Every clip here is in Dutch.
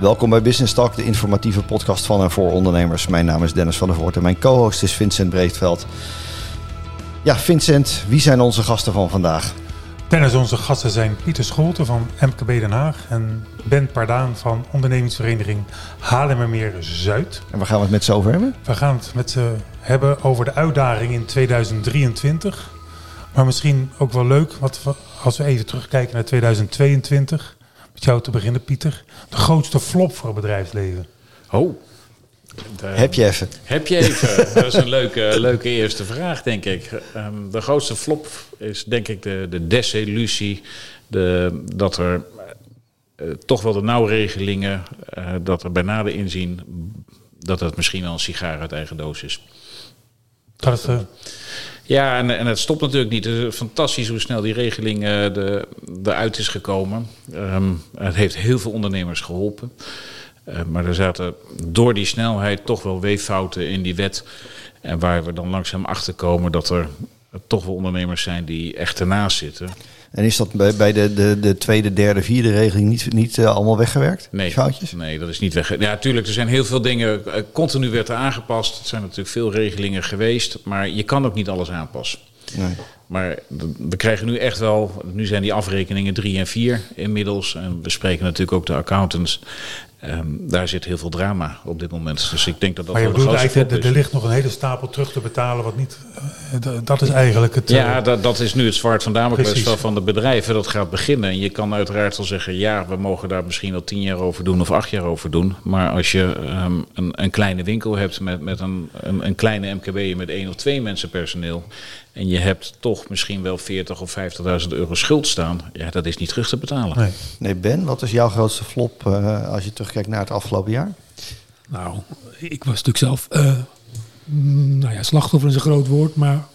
Welkom bij Business Talk, de informatieve podcast van en voor ondernemers. Mijn naam is Dennis van der Voort en mijn co-host is Vincent Breedveld. Ja, Vincent, wie zijn onze gasten van vandaag? Dennis, onze gasten zijn Pieter Scholten van MKB Den Haag en Ben Pardaan van ondernemingsvereniging Haarlemmermeer Zuid. En waar gaan we het met ze over hebben? We gaan het met ze hebben over de uitdaging in 2023. Maar misschien ook wel leuk, wat we, als we even terugkijken naar 2022. Met jou te beginnen, Pieter. De grootste flop voor het bedrijfsleven. Oh. De, heb je even? Heb je even? Dat is een leuke, leuke eerste vraag, denk ik. Um, de grootste flop is denk ik de, de desillusie. De, dat er uh, toch wel de nauwregelingen, uh, dat er bij nader inzien dat het misschien wel een sigaar uit eigen doos is. Dat is, uh... Ja, en, en het stopt natuurlijk niet. Het is fantastisch hoe snel die regeling uh, de, eruit is gekomen. Um, het heeft heel veel ondernemers geholpen. Uh, maar er zaten door die snelheid toch wel weeffouten in die wet. En waar we dan langzaam achter komen dat er toch wel ondernemers zijn die echt ernaast zitten. En is dat bij, bij de, de, de tweede, derde, vierde regeling niet, niet uh, allemaal weggewerkt? Nee, foutjes? nee, dat is niet weggewerkt. Ja, natuurlijk, er zijn heel veel dingen. Uh, continu werd er aangepast. Er zijn natuurlijk veel regelingen geweest. Maar je kan ook niet alles aanpassen. Nee. Maar we krijgen nu echt wel. Nu zijn die afrekeningen drie en vier inmiddels. En we spreken natuurlijk ook de accountants. Um, daar zit heel veel drama op dit moment. Dus ik denk dat dat maar je wel bedoelt eigenlijk, er ligt nog een hele stapel terug te betalen, wat niet. Uh, dat is eigenlijk het. Uh, ja, dat, dat, is nu het zwart van Damocles van de bedrijven. Dat gaat beginnen. En je kan uiteraard wel zeggen: ja, we mogen daar misschien al tien jaar over doen of acht jaar over doen. Maar als je um, een, een, kleine winkel hebt met, met een, een, een kleine MKB met één of twee mensen personeel. En je hebt toch misschien wel 40 of 50.000 euro schuld staan. Ja, dat is niet terug te betalen. Nee, nee Ben, wat is jouw grootste flop uh, als je terugkijkt naar het afgelopen jaar? Nou, ik was natuurlijk zelf. Uh, nou ja, slachtoffer is een groot woord, maar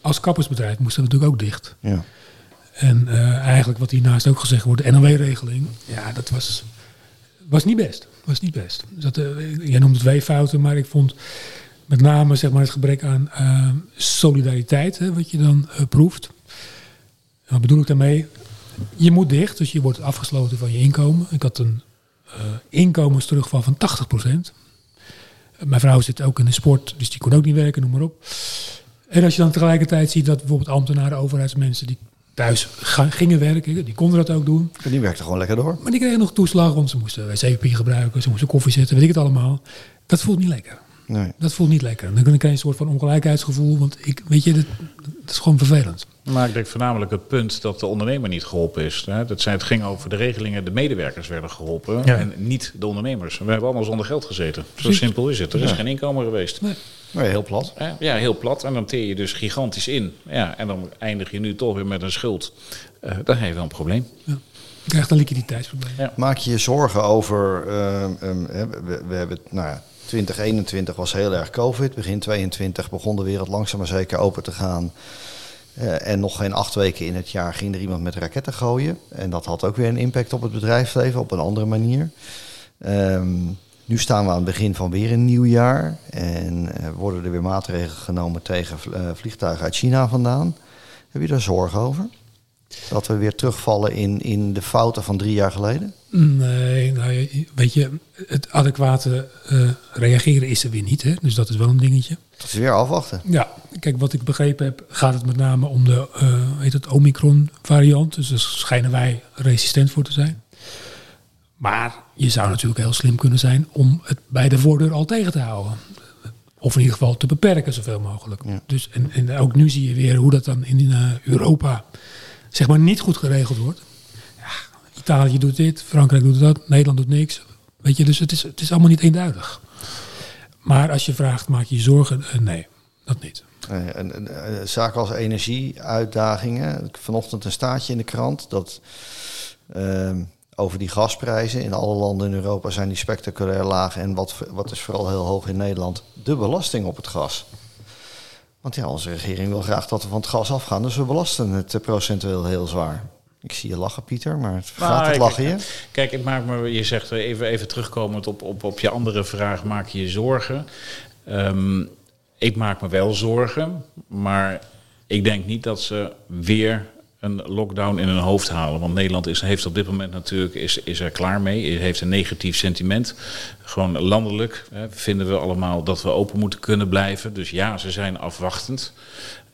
als kappersbedrijf moest dat natuurlijk ook dicht. Ja. En uh, eigenlijk wat hiernaast ook gezegd wordt, de NOW-regeling, ja, dat was, was niet best. Was niet best. Dus dat, jij noemt het weeffouten, maar ik vond met name zeg maar, het gebrek aan uh, solidariteit, hè, wat je dan uh, proeft. En wat bedoel ik daarmee? Je moet dicht, dus je wordt afgesloten van je inkomen. Ik had een uh, inkomensterugval van 80%. Mijn vrouw zit ook in de sport, dus die kon ook niet werken, noem maar op. En als je dan tegelijkertijd ziet dat bijvoorbeeld ambtenaren, overheidsmensen die thuis gingen werken, die konden dat ook doen. En die werkten gewoon lekker door. Maar die kregen nog toeslag, want ze moesten wc-papier gebruiken, ze moesten koffie zetten, weet ik het allemaal. Dat voelt niet lekker. Nee. Dat voelt niet lekker. Dan krijg je een soort van ongelijkheidsgevoel. Want ik, weet je, dat, dat is gewoon vervelend. Maar ik denk voornamelijk het punt dat de ondernemer niet geholpen is. Hè? Dat zijn, het ging over de regelingen, de medewerkers werden geholpen Ja. en niet de ondernemers. We hebben allemaal zonder geld gezeten. Zo Precies. simpel is het. Er is Ja. geen inkomen geweest. Nee. Nee, heel plat. Ja, heel plat. En dan teer je dus gigantisch in. Ja, en dan eindig je nu toch weer met een schuld. Eh, dan heb je wel een probleem. Je krijgt een liquiditeitsprobleem. Ja. Maak je je zorgen over. ehm, ehm, hè, we, we hebben het, nou ja, 2021 was heel erg COVID. Begin 22 begon de wereld langzaam maar zeker open te gaan. Eh, en nog geen acht weken in het jaar ging er iemand met raketten gooien. En dat had ook weer een impact op het bedrijfsleven op een andere manier. Ehm, nu staan we aan het begin van weer een nieuw jaar. En eh, worden er weer maatregelen genomen tegen eh, vliegtuigen uit China vandaan. Heb je daar zorgen over? Dat we weer terugvallen in, in de fouten van drie jaar geleden? Nee, nou, weet je, het adequate eh, reageren is er weer niet. Hè? Dus dat is wel een dingetje. Dat is weer afwachten. Ja, kijk, wat ik begrepen heb, gaat het met name om de eh, heet het Omicron variant. Dus daar schijnen wij resistent voor te zijn. Maar je zou natuurlijk heel slim kunnen zijn om het bij de voordeur al tegen te houden. Of in ieder geval te beperken zoveel mogelijk. Ja. Dus, en, en ook nu zie je weer hoe dat dan in eh, Europa zeg maar niet goed geregeld wordt. Ja, Italië doet dit, Frankrijk doet dat, Nederland doet niks. Weet je, dus het is, het is allemaal niet eenduidig. Maar als je vraagt, maak je je zorgen? Eh, nee, dat niet. Eh, en, en, eh, zaken als energieuitdagingen. Ik- Vanochtend een staatje in de krant dat ehm, over die gasprijzen in alle landen in Europa zijn die spectaculair laag. En wat, wat is vooral heel hoog in Nederland? De belasting op het gas. Want ja, onze regering wil graag dat we van het gas afgaan. Dus we belasten het eh, procentueel heel zwaar. Ik zie je lachen, Pieter, maar het gaat Nou, het ik- lachen je? Kijk, ik maak me, je zegt eh, even, even terugkomend op, op, op je andere vraag, maak je je zorgen? Ehm, ik maak me wel zorgen, maar ik denk niet dat ze weer een lockdown in hun hoofd halen. Want Nederland is, heeft op dit moment natuurlijk is, is er klaar mee. Heeft een negatief sentiment. Gewoon landelijk hè, vinden we allemaal dat we open moeten kunnen blijven. Dus ja, ze zijn afwachtend.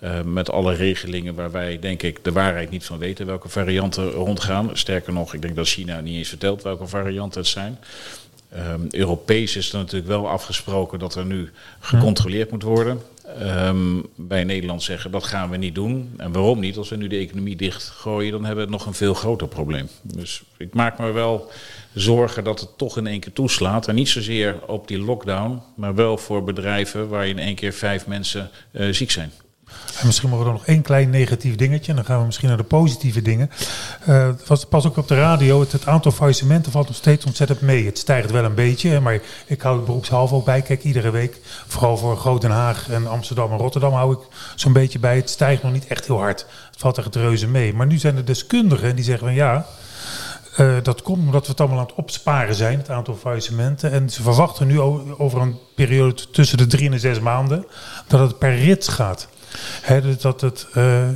Uh, met alle regelingen waar wij, denk ik, de waarheid niet van weten welke varianten rondgaan. Sterker nog, ik denk dat China niet eens vertelt welke varianten het zijn. Um, Europees is er natuurlijk wel afgesproken dat er nu gecontroleerd moet worden. Um, wij Nederland zeggen dat gaan we niet doen. En waarom niet? Als we nu de economie dichtgooien, dan hebben we nog een veel groter probleem. Dus ik maak me wel zorgen dat het toch in één keer toeslaat. En niet zozeer op die lockdown, maar wel voor bedrijven waar in één keer vijf mensen uh, ziek zijn. En misschien mogen we nog één klein negatief dingetje. En dan gaan we misschien naar de positieve dingen. Het was pas ook op de radio. Het, aantal faillissementen valt nog steeds ontzettend mee. Het stijgt wel een beetje. Maar ik hou het beroepshalve ook bij. Kijk, iedere week. Vooral voor Groot Den Haag en Amsterdam en Rotterdam hou ik zo'n beetje bij. Het stijgt nog niet echt heel hard. Het valt echt reuze mee. Maar nu zijn er deskundigen die zeggen van ja... Uh, dat komt omdat we het allemaal aan het opsparen zijn, het aantal faillissementen. En ze verwachten nu over een periode tussen de drie en de zes maanden dat het per rits gaat. He, dus dat het uh,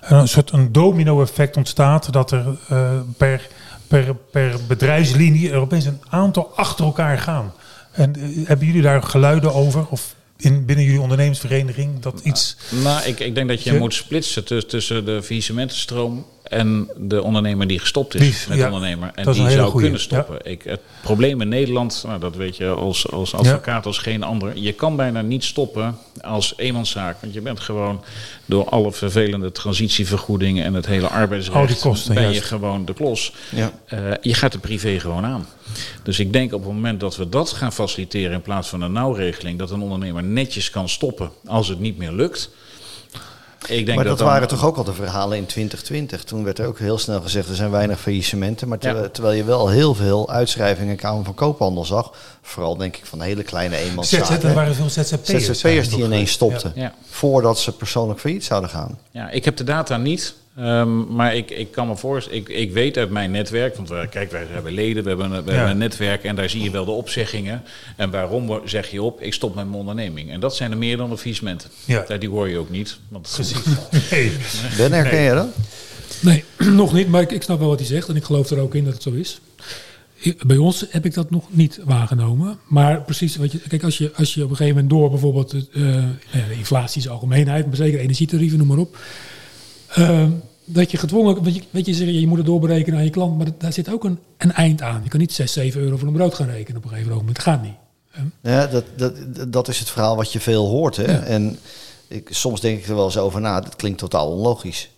een soort een domino-effect ontstaat. Dat er uh, per, per, per bedrijfslinie er opeens een aantal achter elkaar gaan. En uh, hebben jullie daar geluiden over? Of in, binnen jullie ondernemersvereniging dat iets... Nou, ik, ik denk dat je, je moet splitsen tussen, tussen de faillissementenstroom en de ondernemer die gestopt is die, met ja, ondernemer. En die zou goeie. kunnen stoppen. Ja. Ik, het probleem in Nederland, nou, dat weet je als, als advocaat als geen ander. Je kan bijna niet stoppen als eenmanszaak. Want je bent gewoon door alle vervelende transitievergoedingen en het hele arbeidsrecht... Al die kosten, ben juist. je gewoon de klos. Ja. Uh, je gaat de privé gewoon aan. Dus ik denk op het moment dat we dat gaan faciliteren in plaats van een nauwregeling... dat een ondernemer netjes kan stoppen als het niet meer lukt... Ik denk maar dat, dat waren toch ook al de verhalen in 2020. Toen werd er ook heel snel gezegd, er zijn weinig faillissementen. Maar ter, ja. terwijl je wel heel veel uitschrijvingen Kamer van Koophandel zag. Vooral denk ik van hele kleine eenmanszaken. Er waren veel ZZP'ers. ZZP'ers die ineens stopten. Ja. Voordat ze persoonlijk failliet zouden gaan. Ja, ik heb de data niet. Um, maar ik, ik kan me voorstellen, ik, ik weet uit mijn netwerk, want we, kijk, wij hebben leden, we hebben, een, we ja. hebben een netwerk en daar zie je wel de opzeggingen. En waarom zeg je op, ik stop met mijn onderneming? En dat zijn er meer dan de faillissementen. Ja. Die hoor je ook niet. Want Precies. nee. Ben, herken nee. je dat? Nee, nog niet, maar ik, ik snap wel wat hij zegt en ik geloof er ook in dat het zo is. Bij ons heb ik dat nog niet waargenomen. Maar precies, wat je, kijk, als je, als je op een gegeven moment door bijvoorbeeld uh, de inflatie is algemeenheid, maar zeker energietarieven, noem maar op. Uh, dat je gedwongen, weet je, weet je, je moet het doorberekenen aan je klant, maar dat, daar zit ook een, een eind aan. Je kan niet 6, 7 euro voor een brood gaan rekenen op een gegeven moment. Dat gaat niet. Ja, dat, dat, dat is het verhaal wat je veel hoort. Hè? Ja. En ik, soms denk ik er wel eens over na, dat klinkt totaal onlogisch.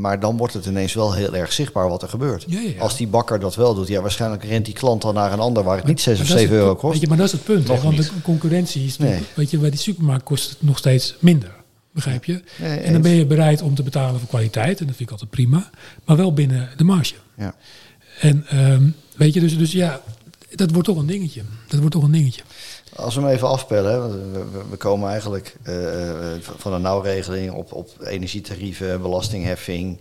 Maar dan wordt het ineens wel heel erg zichtbaar wat er gebeurt. Ja, ja. Als die bakker dat wel doet, ja, waarschijnlijk rent die klant dan naar een ander waar het maar, niet 6 of 7 euro kost. Weet je, maar dat is het punt. Hè, want de concurrentie is, nee. weet je, bij die supermarkt kost het nog steeds minder. Begrijp je? En dan ben je bereid om te betalen voor kwaliteit. En dat vind ik altijd prima. Maar wel binnen de marge. Ja. En um, weet je, dus, dus ja, dat wordt toch een dingetje. Dat wordt toch een dingetje. Als we hem even afpellen, hè, we, we, we, komen eigenlijk uh, van een nauwregeling op, op energietarieven, belastingheffing.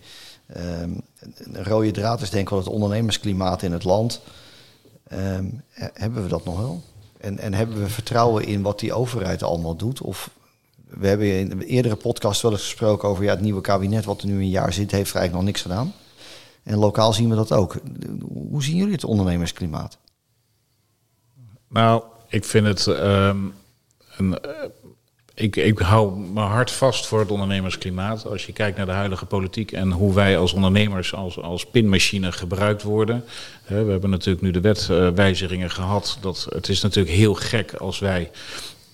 Um, een rode draad is denk ik wel het ondernemersklimaat in het land. Um, hebben we dat nog wel? En, en hebben we vertrouwen in wat die overheid allemaal doet? Of we hebben in een eerdere podcast wel eens gesproken over ja, het nieuwe kabinet wat er nu een jaar zit, heeft er eigenlijk nog niks gedaan. En lokaal zien we dat ook. Hoe zien jullie het ondernemersklimaat? Nou, ik vind het. Um, een, uh, ik, ik hou mijn hart vast voor het ondernemersklimaat. Als je kijkt naar de huidige politiek en hoe wij als ondernemers als, als pinmachine gebruikt worden. We hebben natuurlijk nu de wetwijzigingen gehad. Dat, het is natuurlijk heel gek als wij.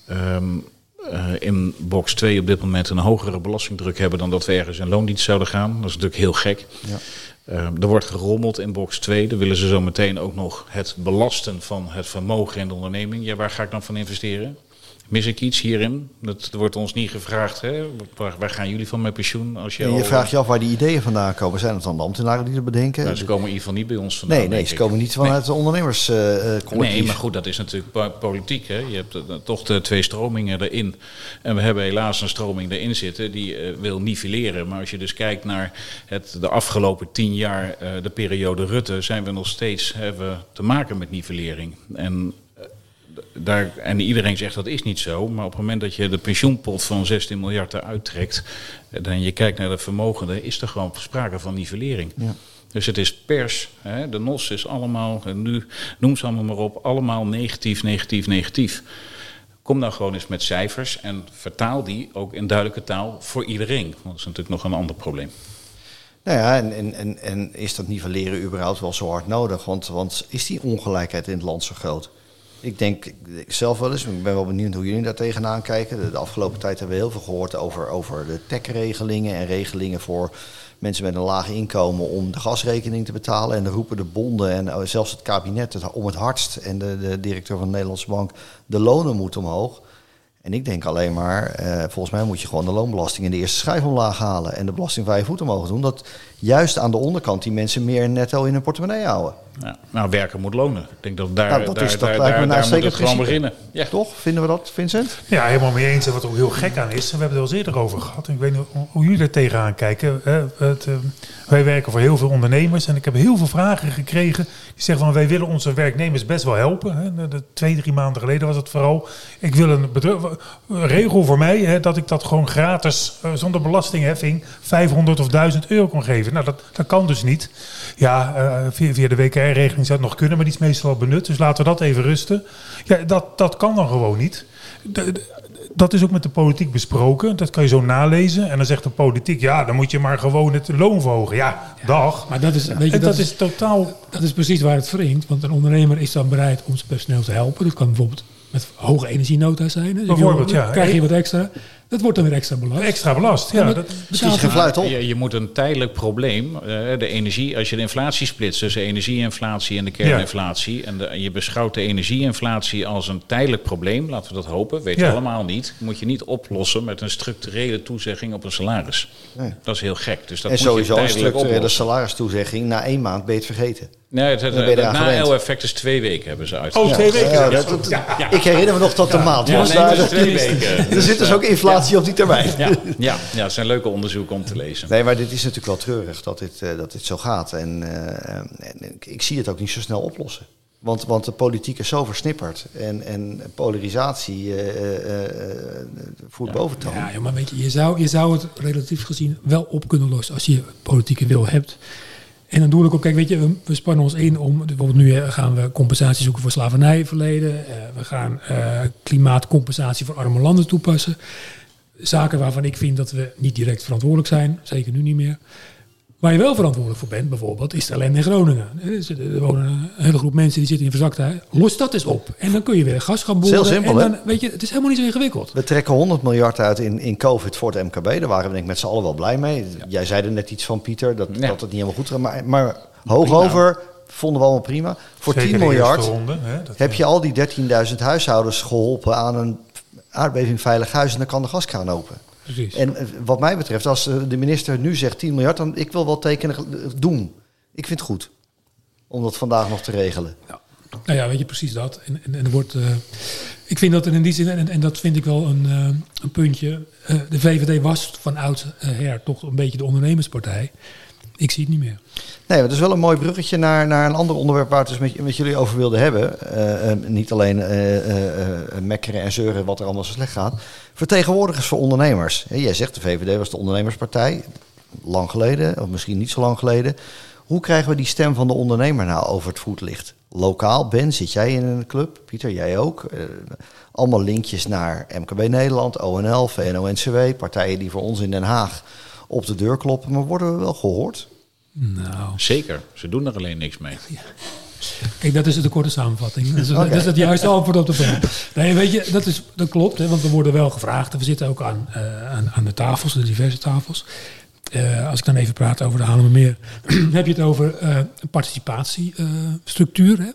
Um, uh, in box 2 op dit moment een hogere belastingdruk hebben dan dat we ergens in loondienst zouden gaan. Dat is natuurlijk heel gek. Ja. Uh, er wordt gerommeld in box 2. Dan willen ze zo meteen ook nog het belasten van het vermogen in de onderneming. Ja, waar ga ik dan van investeren? Mis ik iets hierin? Dat wordt ons niet gevraagd. Hè? Waar, waar gaan jullie van met pensioen? Als je en je al, vraagt je af waar die ideeën vandaan komen. Zijn het dan de ambtenaren die er bedenken? Nou, ze komen in ieder geval niet bij ons vandaan. Nee, nee ze komen niet vanuit nee. de. Uh, nee, maar goed, dat is natuurlijk politiek. Hè? Je hebt uh, toch de twee stromingen erin. En we hebben helaas een stroming erin zitten die uh, wil nivelleren. Maar als je dus kijkt naar het, de afgelopen tien jaar, de periode Rutte, zijn we nog steeds hebben te maken met nivellering. En daar, en iedereen zegt dat is niet zo, maar op het moment dat je de pensioenpot van 16 miljard eruit trekt, dan je kijkt naar de vermogenden, is er gewoon sprake van nivellering. Ja. Dus het is pers, hè, de NOS is allemaal, nu noem ze allemaal maar op, allemaal negatief, negatief, negatief. Kom nou gewoon eens met cijfers en vertaal die ook in duidelijke taal voor iedereen. Want dat is natuurlijk nog een ander probleem. Nou ja, en, en, en, is dat nivelleren überhaupt wel zo hard nodig? Want, want is die ongelijkheid in het land zo groot? Ik denk zelf wel eens, ik ben wel benieuwd hoe jullie daar tegenaan kijken. De, afgelopen tijd hebben we heel veel gehoord over, over de tech-regelingen en regelingen voor mensen met een laag inkomen om de gasrekening te betalen. En dan roepen de bonden en oh, zelfs het kabinet het, om het hardst en de, de directeur van de Nederlandse Bank, de lonen moeten omhoog. En ik denk alleen maar, eh, volgens mij moet je gewoon de loonbelasting in de eerste schijf omlaag halen en de belasting vijf voet omhoog doen. Dat juist aan de onderkant die mensen meer netto in hun portemonnee houden. Ja, nou, werken moet lonen. Ik denk dat daar, nou, dat daar, is, dat daar, lijkt me nou zeker gewoon beginnen. Ja. Toch? Vinden we dat, Vincent? Ja, helemaal mee eens. En wat ook heel gek aan is, we hebben het er al eerder over gehad. En ik weet niet hoe jullie er tegenaan kijken. Het, uh, wij werken voor heel veel ondernemers en ik heb heel veel vragen gekregen. Die zeggen van wij willen onze werknemers best wel helpen. Hè. De, twee, drie maanden geleden was het vooral. Ik wil een, een regel voor mij hè, dat ik dat gewoon gratis, uh, zonder belastingheffing, 500 of 1000 euro kon geven. Nou, dat, dat kan dus niet. Ja, uh, via, via, de WKR-regeling zou het nog kunnen, maar die is meestal benut. Dus laten we dat even rusten. Ja, dat, dat kan dan gewoon niet. De, de, dat is ook met de politiek besproken. Dat kan je zo nalezen. En dan zegt de politiek, ja, dan moet je maar gewoon het loon verhogen. Ja, dag. Maar dat is, weet je, dat, dat, is totaal... Dat is precies waar het wringt. Want een ondernemer is dan bereid om zijn personeel te helpen. Dat kan bijvoorbeeld met hoge energienota zijn. Dus bijvoorbeeld, ja. krijg je wat extra. Dat wordt dan weer extra belast. Extra belast, ja. ja dat betaalt geen fluit op. Je, je, moet een tijdelijk probleem, uh, de energie, als je de inflatie splitst tussen energieinflatie en de kerninflatie, ja. en, de, en, je beschouwt de energieinflatie als een tijdelijk probleem, laten we dat hopen, weet je ja. allemaal niet, moet je niet oplossen met een structurele toezegging op een salaris. Nee. Dat is heel gek. Dus dat en moet sowieso je een structurele salaristoezegging, na één maand ben je het vergeten. Nee, het, het, het, het na-effect is twee weken hebben ze uit. Oh, twee weken? Ja, dat, dat, ja. Ik herinner me nog tot de maand. Ja, nee, daar, twee weken. er zit dus ook inflatie op die termijn. Ja, ja, ja, het zijn leuke onderzoeken om te lezen. Nee, maar dit is natuurlijk wel treurig dat dit, uh, dat dit zo gaat. En, uh, en ik zie het ook niet zo snel oplossen. Want, want de politiek is zo versnipperd. En, en polarisatie uh, voert ja. boventoon. Ja, ja, maar weet je, je zou, je zou het relatief gezien wel op kunnen lossen als je politieke wil hebt. En dan doe ik ook, kijk, weet je, we, spannen ons in om, bijvoorbeeld nu gaan we compensatie zoeken voor slavernijverleden. Uh, we gaan uh, klimaatcompensatie voor arme landen toepassen. Zaken waarvan ik vind dat we niet direct verantwoordelijk zijn, zeker nu niet meer. Waar je wel verantwoordelijk voor bent, bijvoorbeeld, is de ellende in Groningen. Er wonen een hele groep mensen die zitten in verzaktheid. Los dat eens op. En dan kun je weer gas gaan boren. Heel simpel, en dan, weet je, het is helemaal niet zo ingewikkeld. We trekken 100 miljard uit in, in COVID voor het MKB. Daar waren we denk ik met z'n allen wel blij mee. Ja. Jij zei er net iets van, Pieter, dat, ja. dat het niet helemaal goed ging. Maar, maar hoogover vonden we allemaal prima. Voor Zeker 10 miljard ronde, hè, dat heb je al die 13.000 huishoudens geholpen aan een aardbevingveilig huis. En dan kan de gaskraan open. Precies. En wat mij betreft, als de minister nu zegt 10 miljard, dan ik wil wel tekenen doen. Ik vind het goed om dat vandaag nog te regelen. Ja. Nou ja, weet je precies dat. En, en, en er wordt, uh, ik vind dat in die zin, en, en dat vind ik wel een, uh, een puntje. Uh, de VVD was van oud her toch een beetje de ondernemerspartij. Ik zie het niet meer. Nee, dat is wel een mooi bruggetje naar, naar een ander onderwerp waar het dus met, met jullie over wilden hebben. Uh, uh, niet alleen uh, mekkeren en zeuren wat er allemaal zo slecht gaat. Vertegenwoordigers voor ondernemers. Jij zegt de VVD was de ondernemerspartij. Lang geleden, of misschien niet zo lang geleden. Hoe krijgen we die stem van de ondernemer nou over het voetlicht? Lokaal, Ben, zit jij in een club? Pieter, jij ook? allemaal linkjes naar MKB Nederland, ONL, VNO-NCW. Partijen die voor ons in Den Haag op de deur kloppen. Maar worden we wel gehoord? Nou. Zeker, ze doen er alleen niks mee. Ja. Kijk, dat is de korte samenvatting. Dat is, okay. dat is het juiste antwoord op de vraag. Nee, weet je, dat, is, dat klopt, hè, want we worden wel gevraagd. We zitten ook aan, uh, aan, aan, de tafels, de diverse tafels. Uh, als ik dan even praat over de Haarlemmermeer, heb je het over uh, participatiestructuur.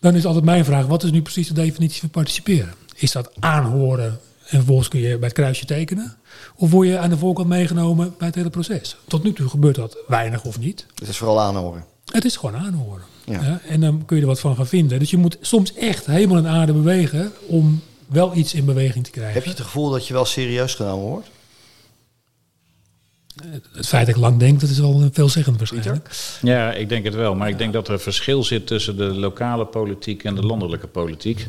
dan is altijd mijn vraag, wat is nu precies de definitie van participeren? Is dat aanhoren en vervolgens kun je bij het kruisje tekenen? Of word je aan de voorkant meegenomen bij het hele proces? Tot nu toe gebeurt dat weinig of niet. Het is vooral aanhoren. Het is gewoon aanhoren. Ja. Ja, en dan kun je er wat van gaan vinden. Dus je moet soms echt helemaal in aarde bewegen om wel iets in beweging te krijgen. Heb je het gevoel dat je wel serieus genomen wordt? het feit dat ik lang denk, dat is wel veelzeggend waarschijnlijk. Ja, ik denk het wel. Maar ik denk dat er een verschil zit tussen de lokale politiek en de landelijke politiek.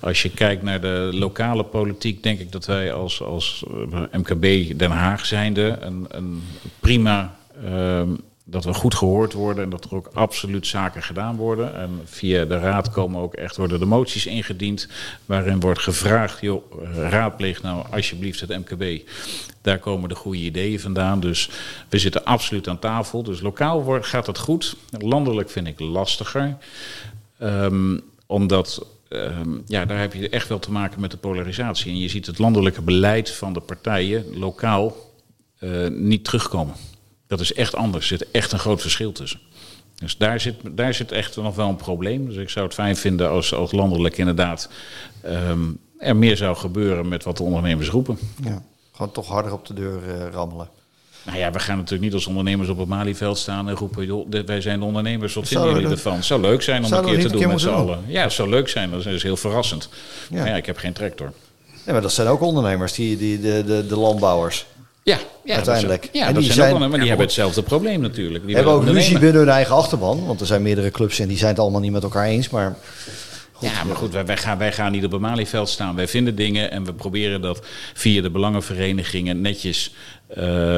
Als je kijkt naar de lokale politiek, denk ik dat wij als, als eh, MKB Den Haag zijnde een, een prima. Ehm, dat we goed gehoord worden en dat er ook absoluut zaken gedaan worden. En via de raad komen ook echt worden de moties ingediend. Waarin wordt gevraagd, joh, eh, raadpleeg nou alsjeblieft het MKB. Daar komen de goede ideeën vandaan. Dus we zitten absoluut aan tafel. Dus lokaal gaat het goed. Landelijk vind ik lastiger. Um, omdat Ehm, ja, daar heb je echt wel te maken met de polarisatie. En je ziet het landelijke beleid van de partijen lokaal uh, niet terugkomen. Dat is echt anders. Er zit echt een groot verschil tussen. Dus daar zit, daar zit echt nog wel een probleem. Dus ik zou het fijn vinden als, als landelijk inderdaad um, er meer zou gebeuren met wat de ondernemers roepen. Ja, gewoon toch harder op de deur uh, rammelen. Nou ja, we gaan natuurlijk niet als ondernemers op het Malieveld staan en roepen: joh, wij zijn de ondernemers, wat vinden jullie ervan? Het zou leuk zijn om een keer te doen met z'n allen. Ja, het zou leuk zijn, dat is heel verrassend. Ja. Maar ja, ik heb geen tractor. Ja, maar dat zijn ook ondernemers, die, die, de, de, de landbouwers. Ja, ja, uiteindelijk. ja, en die, zijn, ook, maar die hebben hetzelfde probleem natuurlijk. Die hebben ook ruzie binnen hun eigen achterban. Want er zijn meerdere clubs en die zijn het allemaal niet met elkaar eens. Maar ja, maar goed, wij, wij, gaan, wij gaan niet op het Malieveld staan. Wij vinden dingen en we proberen dat via de belangenverenigingen netjes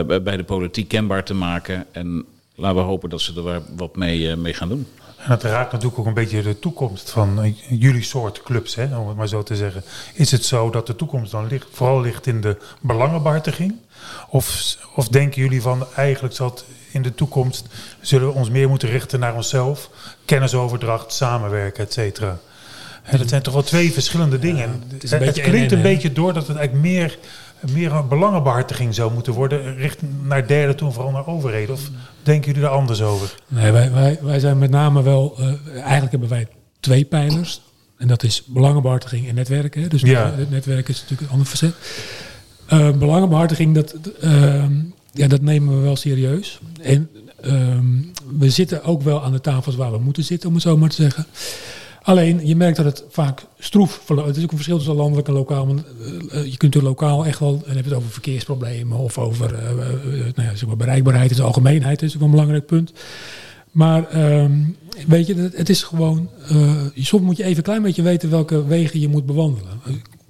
bij de politiek kenbaar te maken. En laten we hopen dat ze er wat mee, uh, mee gaan doen. En het raakt natuurlijk ook een beetje de toekomst van uh, jullie soort clubs, hè, om het maar zo te zeggen. Is het zo dat de toekomst dan ligt, vooral ligt in de belangenbehartiging? Of, of denken jullie van eigenlijk zal in de toekomst zullen we ons meer moeten richten naar onszelf, kennisoverdracht, samenwerken, et cetera? dat zijn toch wel twee verschillende dingen. het, het klinkt een beetje door dat het eigenlijk meer, meer een belangenbehartiging zou moeten worden, richting naar derde toe, vooral naar overheden. Of denken jullie er anders over? Nee, wij, wij, wij zijn met name wel, uh, eigenlijk hebben wij twee pijlers. En dat is belangenbehartiging en netwerken. Dus ja. het netwerk is natuurlijk een ander verzet. Uh, belangenbehartiging, dat, uh, ja, dat nemen we wel serieus. En we zitten ook wel aan de tafels waar we moeten zitten, om het zo maar te zeggen. Alleen, je merkt dat het vaak stroef verloopt. Het is ook een verschil tussen landelijk en lokaal. Want, uh, je kunt er lokaal echt wel, en heb je het over verkeersproblemen of over uh, nou ja, zeg maar bereikbaarheid, is de algemeenheid, is ook een belangrijk punt. Maar um, weet je, het is gewoon, soms moet je even een klein beetje weten welke wegen je moet bewandelen.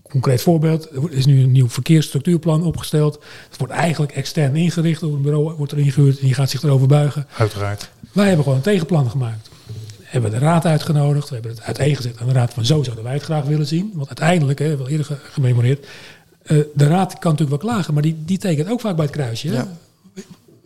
Concreet voorbeeld, er is nu een nieuw verkeersstructuurplan opgesteld. Het wordt eigenlijk extern ingericht, door een bureau wordt er ingehuurd en die gaat zich erover buigen. Uiteraard. Wij hebben gewoon een tegenplan gemaakt hebben we de raad uitgenodigd. We hebben het uiteengezet aan de raad van zo zouden wij het graag willen zien. Want uiteindelijk, hè, wel eerder gememoreerd, uh, de raad kan natuurlijk wel klagen, maar die, die tekent ook vaak bij het kruisje. Ja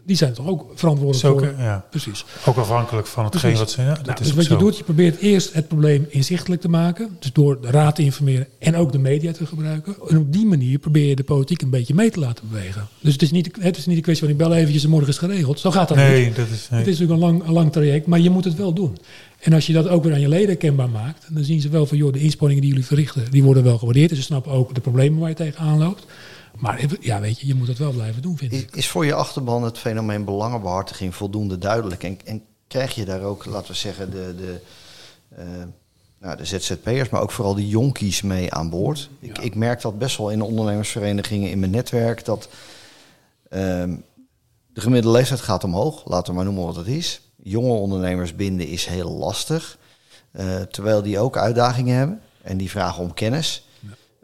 die zijn toch ook verantwoordelijk voor. Ja. Precies. Ook afhankelijk van hetgeen wat ze. Ja, dat nou, is dus wat je doet, je probeert eerst het probleem inzichtelijk te maken. Dus door de raad te informeren en ook de media te gebruiken. En op die manier probeer je de politiek een beetje mee te laten bewegen. Dus het is niet, het is niet een kwestie van ik bel eventjes en morgen is geregeld. Zo gaat dat nee, niet. Dat is, nee. Het is natuurlijk een lang, een lang traject, maar je moet het wel doen. En als je dat ook weer aan je leden kenbaar maakt, dan zien ze wel van joh, de inspanningen die jullie verrichten, die worden wel gewaardeerd. Dus ze snappen ook de problemen waar je tegenaan loopt. Maar ja, weet je, je moet het wel blijven doen, vind ik. Is voor je achterban het fenomeen belangenbehartiging voldoende duidelijk? En, en krijg je daar ook, laten we zeggen, de, de, uh, nou, de ZZP'ers, maar ook vooral de jonkies mee aan boord? Ik, ik merk dat best wel in ondernemersverenigingen in mijn netwerk, dat uh, de gemiddelde leeftijd gaat omhoog. Laten we maar noemen wat het is. Jonge ondernemers binden is heel lastig. Uh, terwijl die ook uitdagingen hebben en die vragen om kennis.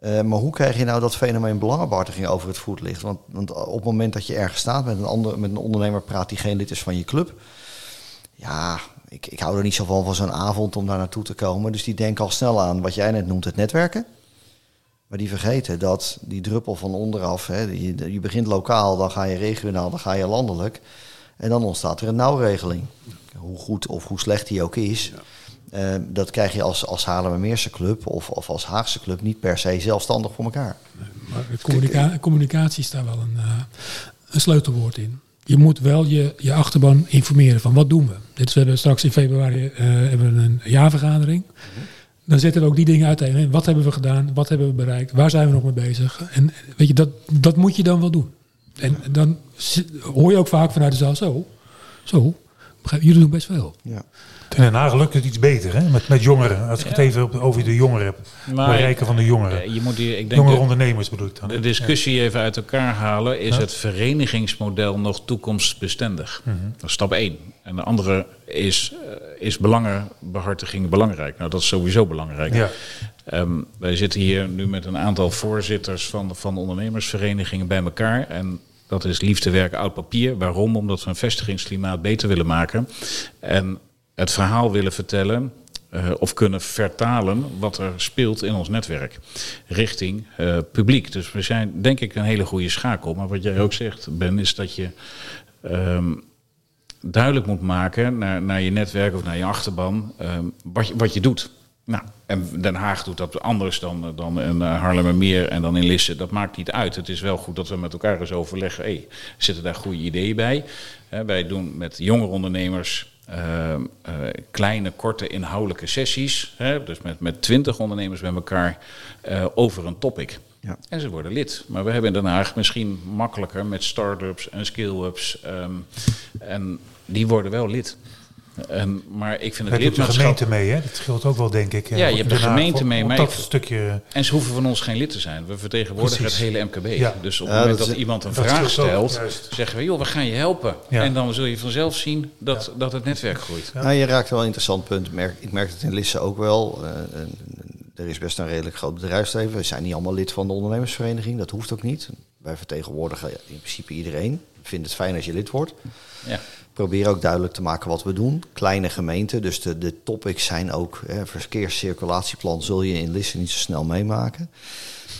Uh, maar hoe krijg je nou dat fenomeen belangenbehartiging over het voetlicht? Want, want op het moment dat je ergens staat met een, ander, met een ondernemer praat die geen lid is van je club. Ja, ik, ik hou er niet zo van van zo'n avond om daar naartoe te komen. Dus die denken al snel aan wat jij net noemt, het netwerken. Maar die vergeten dat die druppel van onderaf, hè, je, je begint lokaal, dan ga je regionaal, dan ga je landelijk. En dan ontstaat er een nauwregeling. Hoe goed of hoe slecht die ook is. Ja. Uh, dat krijg je als, als Haarlemmermeerse club of, of als Haagse club niet per se zelfstandig voor elkaar. maar communica communicatie is daar wel een, uh, een sleutelwoord in. Je moet wel je, je achterban informeren van wat doen we. Dit is, we hebben straks in februari uh, hebben we een jaarvergadering. Mm -hmm. Dan zetten we ook die dingen uiteen. Wat hebben we gedaan? Wat hebben we bereikt? Waar zijn we nog mee bezig? En weet je, dat, dat moet je dan wel doen. En dan hoor je ook vaak vanuit de zaal zo. Zo, Jullie doen best veel. Ja. Den Haag lukt het iets beter, hè? Met, met jongeren. Als ik het even over de jongeren heb. Maar- Bereiken van de jongeren. Je moet hier, ik denk Jongere de- ondernemers bedoel ik dan. de discussie even uit elkaar halen. Is Ja. het verenigingsmodel nog toekomstbestendig? Mhm. Dat is stap 1. En de andere is, eh, is belangenbehartiging belangrijk? Nou, dat is sowieso belangrijk. Ja. Ehm, wij zitten hier nu met een aantal voorzitters van, van ondernemersverenigingen bij elkaar. En dat is liefde, werk, oud papier. Waarom? Omdat we een vestigingsklimaat beter willen maken. En het verhaal willen vertellen eh, of kunnen vertalen wat er speelt in ons netwerk. Richting eh, publiek. Dus we zijn denk ik een hele goede schakel. Maar wat jij ook zegt, Ben, is dat je... ehm, duidelijk moet maken naar, naar je netwerk of naar je achterban ehm, wat, je, wat je doet. Nou, en Den Haag doet dat anders dan, eh, dan in eh, Haarlemmermeer en dan in Lisse. Dat maakt niet uit. Het is wel goed dat we met elkaar eens overleggen. Hey, zitten daar goede ideeën bij? Wij doen met jongere ondernemers eh, kleine, korte, inhoudelijke sessies. Hè, dus met, met twintig ondernemers bij elkaar eh, over een topic. Ja. En ze worden lid. Maar we hebben in Den Haag misschien makkelijker met start-ups en skill-ups. ehm, en die worden wel lid. En, maar ik vind Heb het je hebt de lidmaatschap... gemeente mee, hè? Dat scheelt ook wel, denk ik. eh, Ja, je hebt de gemeente mee, maar dat ik- stukje... En ze hoeven van ons geen lid te zijn. We vertegenwoordigen Precies. het hele MKB. Ja. Dus op het Ja, moment dat iemand een dat vraag stelt, zeggen we, joh, we gaan je helpen. Ja. En dan zul je vanzelf zien dat, dat het netwerk groeit. Nou, je raakt wel een interessant punt. Merk- Ik merk het in Lisse ook wel. Eh, er is best een redelijk groot bedrijfsleven. We zijn niet allemaal lid van de ondernemersvereniging. Dat hoeft ook niet. Wij vertegenwoordigen in principe iedereen. Ik vind het fijn als je lid wordt. Ja. Probeer ook duidelijk te maken wat we doen. Kleine gemeenten, dus de, de topics zijn ook... Hè, verkeerscirculatieplan zul je in Lisse niet zo snel meemaken.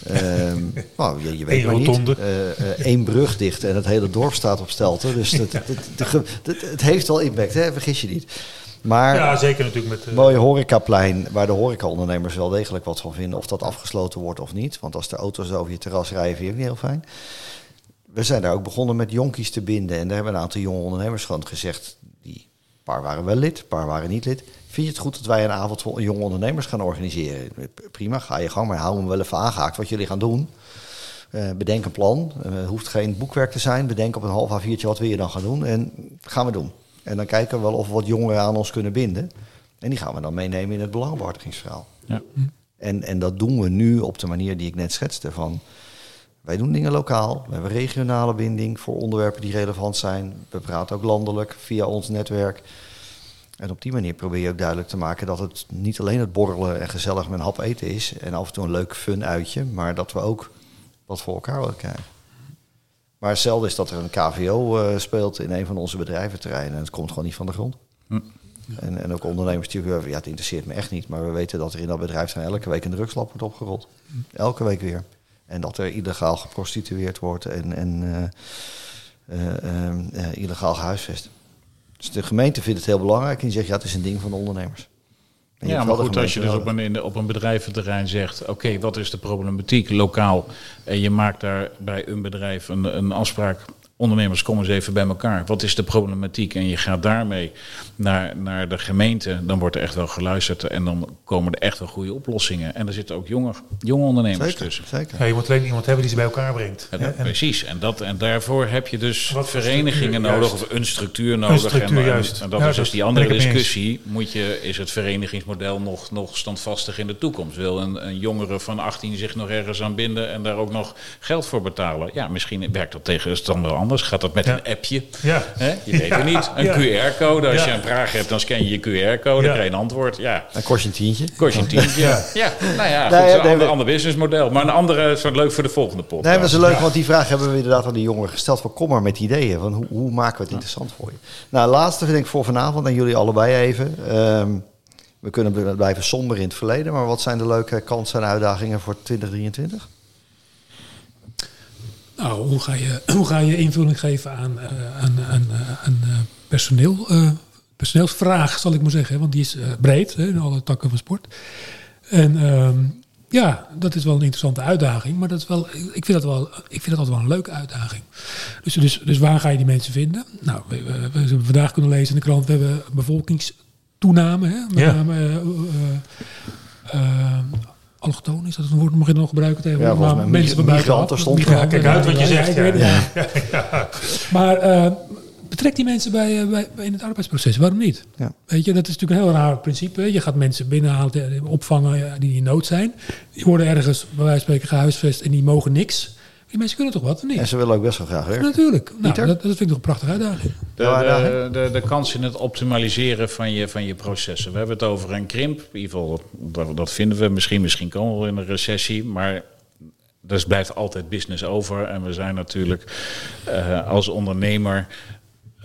Ehm, nou, je, je weet Eén maar niet. Eh, eh, één brug dicht en het hele dorp staat op stelten. Dus dat, dat- dat- dat- het heeft wel impact, hè? vergis je niet. Maar Ja, zeker natuurlijk met... eh, mooie horecaplein, waar de horecaondernemers wel degelijk wat van vinden. Of dat afgesloten wordt of niet. Want als de auto's over je terras rijden, vind je niet heel fijn. We zijn daar ook begonnen met jonkies te binden. En daar hebben een aantal jonge ondernemers gewoon gezegd. Die, een paar waren wel lid, een paar waren niet lid. Vind je het goed dat wij een avond voor jonge ondernemers gaan organiseren? Prima, ga je gang, maar hou me wel even aangehaakt wat jullie gaan doen. Eh, bedenk een plan. Eh, Het hoeft geen boekwerk te zijn. Bedenk op een half A4'tje wat wil je dan gaan doen. En gaan we doen. En dan kijken we wel of we wat jongeren aan ons kunnen binden. En die gaan we dan meenemen in het belangenbehartigingsverhaal. Ja. En, en dat doen we nu op de manier die ik net schetste. Van, wij doen dingen lokaal. We hebben regionale binding voor onderwerpen die relevant zijn. We praten ook landelijk via ons netwerk. En op die manier probeer je ook duidelijk te maken dat het niet alleen het borrelen en gezellig met een hap eten is. En af en toe een leuk fun uitje. Maar dat we ook wat voor elkaar willen krijgen. Maar hetzelfde is dat er een KVO eh, speelt in een van onze bedrijventerreinen. En het komt gewoon niet van de grond. Hm. En, en ook ondernemers die ja, het interesseert me echt niet. Maar we weten dat er in dat bedrijfterrein elke week een drugslab wordt opgerold. Elke week weer. En dat er illegaal geprostitueerd wordt en, en eh, eh, eh, illegaal gehuisvest. Dus de gemeente vindt het heel belangrijk en die zegt, ja, het is een ding van de ondernemers. En Ja, maar goed, als je dus op een, op een bedrijventerrein zegt... oké, wat is de problematiek lokaal? En je maakt daar bij een bedrijf een, een afspraak... ondernemers, kom eens even bij elkaar. Wat is de problematiek? En je gaat daarmee naar, naar de gemeente. Dan wordt er echt wel geluisterd en dan komen er echt wel goede oplossingen. En er zitten ook jonge, jonge ondernemers Zeker, tussen. zeker. ja, je moet alleen iemand hebben die ze bij elkaar brengt. En, hè? En- Precies, en, dat, en daarvoor heb je dus Wat verenigingen nodig, juist. of een structuur nodig. structuur, en, juist. en dat Ja, is dus die andere discussie. Moet je, is het verenigingsmodel nog, nog standvastig in de toekomst? Wil een, een jongere van 18 zich nog ergens aan binden en daar ook nog geld voor betalen? Ja, misschien werkt dat tegen is dan wel anders. Gaat dat met Ja. een appje? Ja. Hè? Je weet het Ja, niet. Een ja. QR-code. Als Ja. je een vraag hebt, dan scan je je QR-code. Ja. Dan krijg je een antwoord. Ja, Dan kost je een tientje. kost je een tientje. Ja. Ja. nou ja, goed, Nee, een nee, ander, businessmodel. Maar een andere, is wat leuk voor de volgende podcast. Nee, maar dat is leuk, Ja. want die vraag hebben we inderdaad aan die jongeren gesteld. Van kom maar met ideeën. Van hoe, hoe maken we het interessant voor je? Nou, laatste vind ik voor vanavond en jullie allebei even. Ehm, we kunnen bl- blijven somber in het verleden, maar wat zijn de leuke kansen en uitdagingen voor 2023? Nou, hoe ga je, hoe ga je invulling geven aan, eh, aan, aan, eh, aan eh, personeel, personeelsvraag, zal ik maar zeggen. Want die is breed hè, in alle takken van sport. En ehm, ja, dat is wel een interessante uitdaging. Maar dat is wel, ik, vind dat wel, ik vind dat altijd wel een leuke uitdaging. Dus, dus, dus waar ga je die mensen vinden? Nou, we, we, we hebben vandaag kunnen lezen in de krant, we hebben bevolkingstoename. Hè, met Ja. name allochtoon, is dat een woord? Mag je dat nog gebruiken tegenwoordig? Ja, Maar mensen van buitenaf. stond. Ja, kijk uit wat je zegt. Ja, het. Maar eh, Betrek die mensen bij, bij, in het arbeidsproces. Waarom niet? Ja. Weet je, dat is natuurlijk een heel raar principe. Je gaat mensen binnenhalen, opvangen die in nood zijn. Die worden ergens, bij wijze van spreken, gehuisvest en die mogen niks. Die mensen kunnen toch wat, of niet? En ze willen ook best wel graag werken. Natuurlijk. Nou, dat, dat, vind ik toch een prachtige uitdaging. De, de, de, kans in het optimaliseren van je, van je processen. We hebben het over een krimp. In ieder geval, dat, dat vinden we. Misschien, misschien komen we in een recessie. Maar dus blijft altijd business over. En we zijn natuurlijk uh, als ondernemer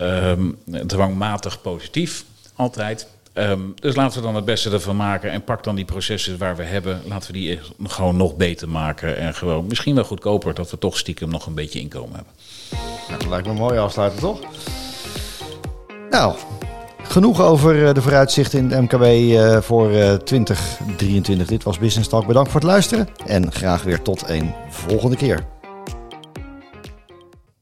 um, dwangmatig positief. Altijd. Um, dus laten we dan het beste ervan maken en pak dan die processen waar we hebben, laten we die gewoon nog beter maken en gewoon misschien wel goedkoper dat we toch stiekem nog een beetje inkomen hebben. Nou, dat lijkt me een mooie afsluiting, toch? Nou, genoeg over eh, de vooruitzichten in de MKB uh, voor uh, 2023. Dit was Business Talk. Bedankt voor het luisteren en graag weer tot een volgende keer.